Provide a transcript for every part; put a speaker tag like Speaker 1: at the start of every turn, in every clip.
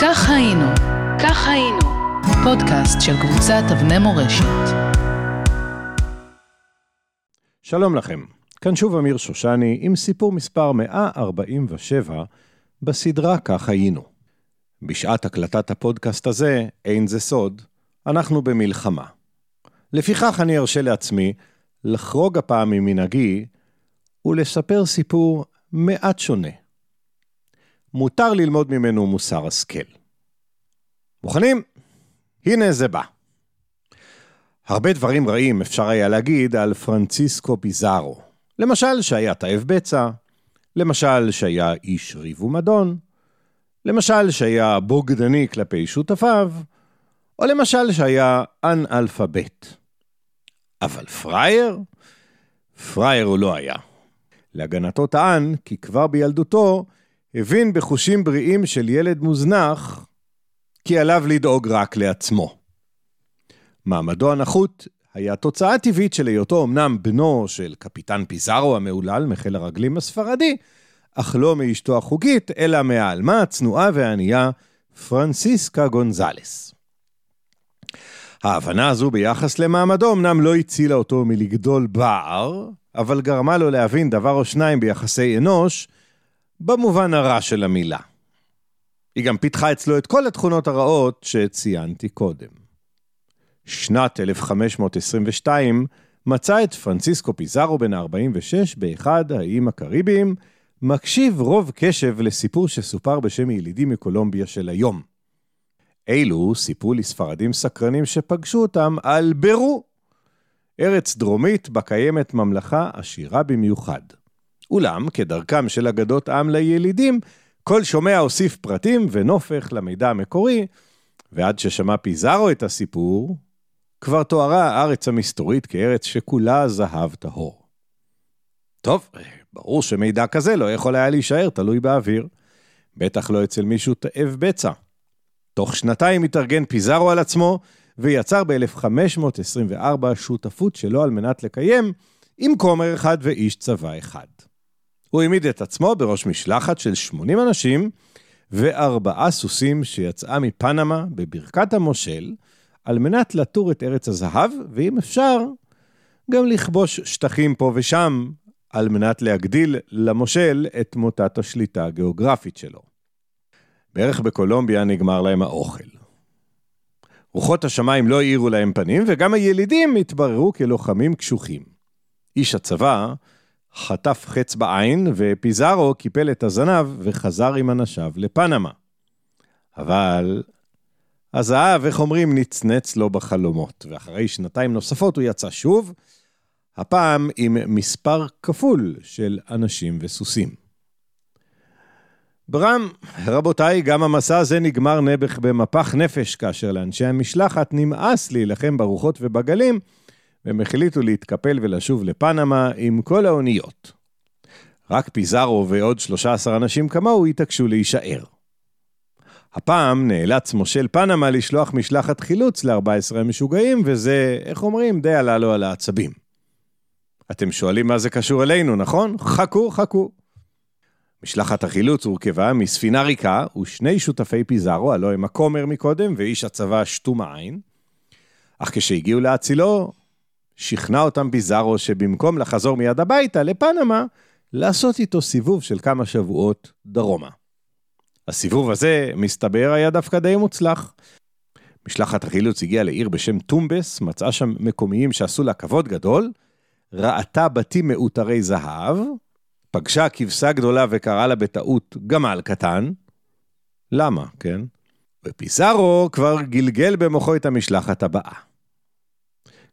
Speaker 1: כך היינו, כך היינו, פודקאסט של קבוצת אבני מורשת.
Speaker 2: שלום לכם, כאן שוב אמיר שושני עם סיפור מספר 147 בסדרה כך היינו. בשעת הקלטת הפודקאסט הזה, אין זה סוד, אנחנו במלחמה. לפיכך אני ארשה לעצמי לחרוג הפעם ממנהגי ולספר סיפור מעט שונה. מותר ללמוד ממנו מוסר השכל. מוכנים? הנה זה בא. הרבה דברים רעים אפשר היה להגיד על פרנציסקו ביזארו. למשל שהיה תאב בצע, למשל שהיה איש ריב ומדון, למשל שהיה בוגדני כלפי שותפיו, או למשל שהיה אנאלפבית. אבל פראייר? פראייר הוא לא היה. להגנתו טען כי כבר בילדותו הבין בחושים בריאים של ילד מוזנח כי עליו לדאוג רק לעצמו. מעמדו הנחות היה תוצאה טבעית של היותו אמנם בנו של קפיטן פיזארו המהולל מחיל הרגלים הספרדי, אך לא מאשתו החוגית, אלא מהעלמה הצנועה והענייה פרנסיסקה גונזלס. ההבנה הזו ביחס למעמדו אמנם לא הצילה אותו מלגדול בער, אבל גרמה לו להבין דבר או שניים ביחסי אנוש, במובן הרע של המילה. היא גם פיתחה אצלו את כל התכונות הרעות שציינתי קודם. שנת 1522 מצא את פרנסיסקו פיזארו בן ה-46 באחד האיים הקריביים, מקשיב רוב קשב לסיפור שסופר בשם ילידים מקולומביה של היום. אלו סיפרו לספרדים סקרנים שפגשו אותם על ברו, ארץ דרומית בה קיימת ממלכה עשירה במיוחד. אולם, כדרכם של אגדות עם לילידים, כל שומע הוסיף פרטים ונופך למידע המקורי, ועד ששמע פיזארו את הסיפור, כבר תוארה הארץ המסתורית כארץ שכולה זהב טהור. טוב, ברור שמידע כזה לא יכול היה להישאר תלוי באוויר. בטח לא אצל מישהו תאב בצע. תוך שנתיים התארגן פיזארו על עצמו, ויצר ב-1524 שותפות שלו על מנת לקיים, עם כומר אחד ואיש צבא אחד. הוא העמיד את עצמו בראש משלחת של 80 אנשים וארבעה סוסים שיצאה מפנמה בברכת המושל, על מנת לטור את ארץ הזהב, ואם אפשר, גם לכבוש שטחים פה ושם, על מנת להגדיל למושל את מוטת השליטה הגיאוגרפית שלו. בערך בקולומביה נגמר להם האוכל. רוחות השמיים לא האירו להם פנים, וגם הילידים התבררו כלוחמים קשוחים. איש הצבא חטף חץ בעין, ופיזארו קיפל את הזנב וחזר עם אנשיו לפנמה. אבל הזהב, איך אומרים, נצנץ לו בחלומות, ואחרי שנתיים נוספות הוא יצא שוב, הפעם עם מספר כפול של אנשים וסוסים. ברם, רבותיי, גם המסע הזה נגמר נעבך במפח נפש, כאשר לאנשי המשלחת נמאס להילחם ברוחות ובגלים, והם החליטו להתקפל ולשוב לפנמה עם כל האוניות. רק פיזארו ועוד 13 אנשים כמוהו התעקשו להישאר. הפעם נאלץ מושל פנמה לשלוח משלחת חילוץ ל-14 המשוגעים, וזה, איך אומרים, די עלה לו על העצבים. אתם שואלים מה זה קשור אלינו, נכון? חכו, חכו. משלחת החילוץ הורכבה מספינה ריקה ושני שותפי פיזארו, הלוא הם הכומר מקודם ואיש הצבא שתום העין. אך כשהגיעו להצילו, שכנע אותם פיזארו שבמקום לחזור מיד הביתה לפנמה, לעשות איתו סיבוב של כמה שבועות דרומה. הסיבוב הזה, מסתבר, היה דווקא די מוצלח. משלחת החילוץ הגיעה לעיר בשם טומבס, מצאה שם מקומיים שעשו לה כבוד גדול, ראתה בתים מעוטרי זהב, פגשה כבשה גדולה וקראה לה בטעות גמל קטן. למה, כן? ופיסארו כבר גלגל במוחו את המשלחת הבאה.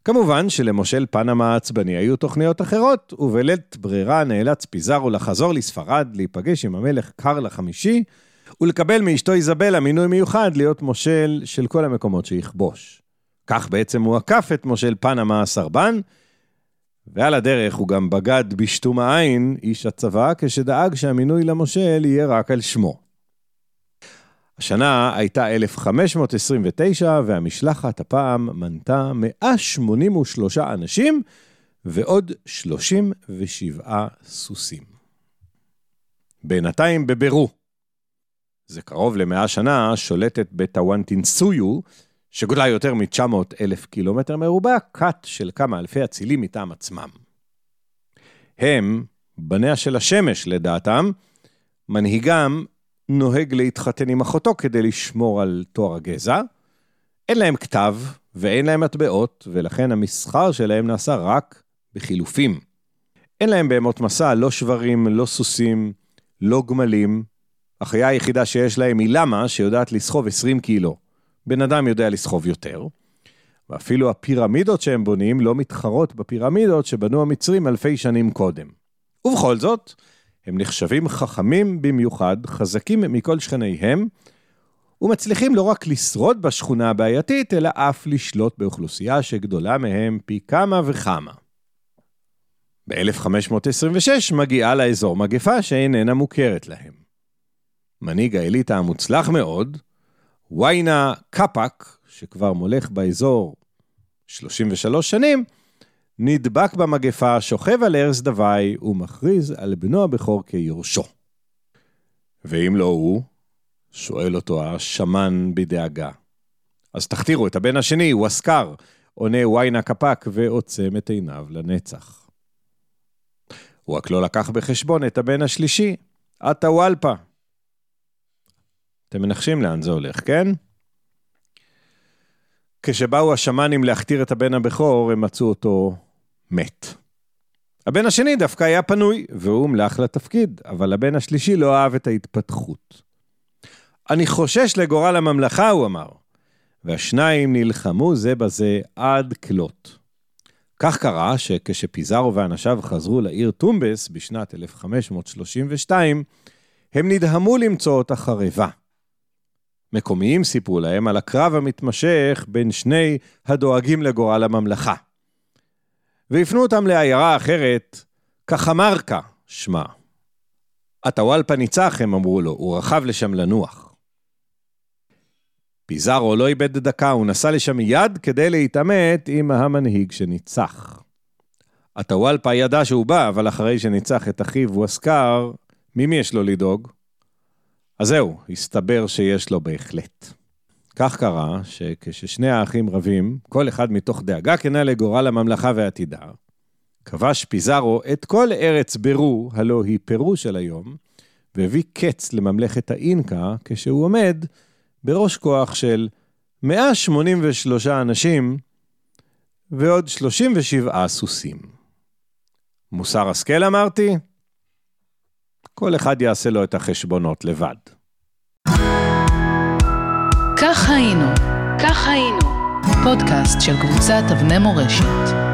Speaker 2: כמובן שלמושל פנמה העצבני היו תוכניות אחרות, ובלית ברירה נאלץ פיזארו לחזור לספרד, להיפגש עם המלך קרל החמישי, ולקבל מאשתו איזבלה מינוי מיוחד להיות מושל של כל המקומות שיכבוש. כך בעצם הוא עקף את מושל פנמה הסרבן, ועל הדרך הוא גם בגד בשתום העין, איש הצבא, כשדאג שהמינוי למושל יהיה רק על שמו. השנה הייתה 1529, והמשלחת הפעם מנתה 183 אנשים ועוד 37 סוסים. בינתיים בבירו. זה קרוב למאה שנה, שולטת בטוואנטינסויו, שגודלה יותר מ-900 אלף קילומטר מרובע, כת של כמה אלפי אצילים מטעם עצמם. הם, בניה של השמש לדעתם, מנהיגם נוהג להתחתן עם אחותו כדי לשמור על תואר הגזע. אין להם כתב ואין להם מטבעות, ולכן המסחר שלהם נעשה רק בחילופים. אין להם בהמות מסע, לא שברים, לא סוסים, לא גמלים. החיה היחידה שיש להם היא למה שיודעת לסחוב 20 קילו. בן אדם יודע לסחוב יותר. ואפילו הפירמידות שהם בונים לא מתחרות בפירמידות שבנו המצרים אלפי שנים קודם. ובכל זאת, הם נחשבים חכמים במיוחד, חזקים מכל שכניהם, ומצליחים לא רק לשרוד בשכונה הבעייתית, אלא אף לשלוט באוכלוסייה שגדולה מהם פי כמה וכמה. ב-1526 מגיעה לאזור מגפה שאיננה מוכרת להם. מנהיג האליטה המוצלח מאוד, ויינה קפאק, שכבר מולך באזור 33 שנים, נדבק במגפה, שוכב על ערש דווי ומכריז על בנו הבכור כיורשו. ואם לא הוא, שואל אותו השמן בדאגה. אז תכתירו את הבן השני, הוא אסקר, עונה ויינה קפק ועוצם את עיניו לנצח. הוא רק לא לקח בחשבון את הבן השלישי, עטה וולפה. אתם מנחשים לאן זה הולך, כן? כשבאו השמאנים להכתיר את הבן הבכור, הם מצאו אותו מת. הבן השני דווקא היה פנוי, והוא הומלך לתפקיד, אבל הבן השלישי לא אהב את ההתפתחות. אני חושש לגורל הממלכה, הוא אמר. והשניים נלחמו זה בזה עד כלות. כך קרה שכשפיזארו ואנשיו חזרו לעיר טומבס בשנת 1532, הם נדהמו למצוא אותה חרבה. מקומיים סיפרו להם על הקרב המתמשך בין שני הדואגים לגורל הממלכה. והפנו אותם לעיירה אחרת, קחמרקה שמה. הטוואלפה ניצח, הם אמרו לו, הוא רכב לשם לנוח. פיזארו לא איבד דקה, הוא נסע לשם מיד כדי להתעמת עם המנהיג שניצח. הטוואלפה ידע שהוא בא, אבל אחרי שניצח את אחיו ווסקר, ממי יש לו לדאוג? אז זהו, הסתבר שיש לו בהחלט. כך קרה שכששני האחים רבים, כל אחד מתוך דאגה כנה לגורל הממלכה ועתידה, כבש פיזארו את כל ארץ ברו, הלא היא פרו של היום, והביא קץ לממלכת האינקה, כשהוא עומד בראש כוח של 183 אנשים ועוד 37 סוסים. מוסר השכל אמרתי? כל אחד יעשה לו את החשבונות לבד.
Speaker 1: כך היינו, כך היינו, פודקאסט של קבוצת אבני מורשת.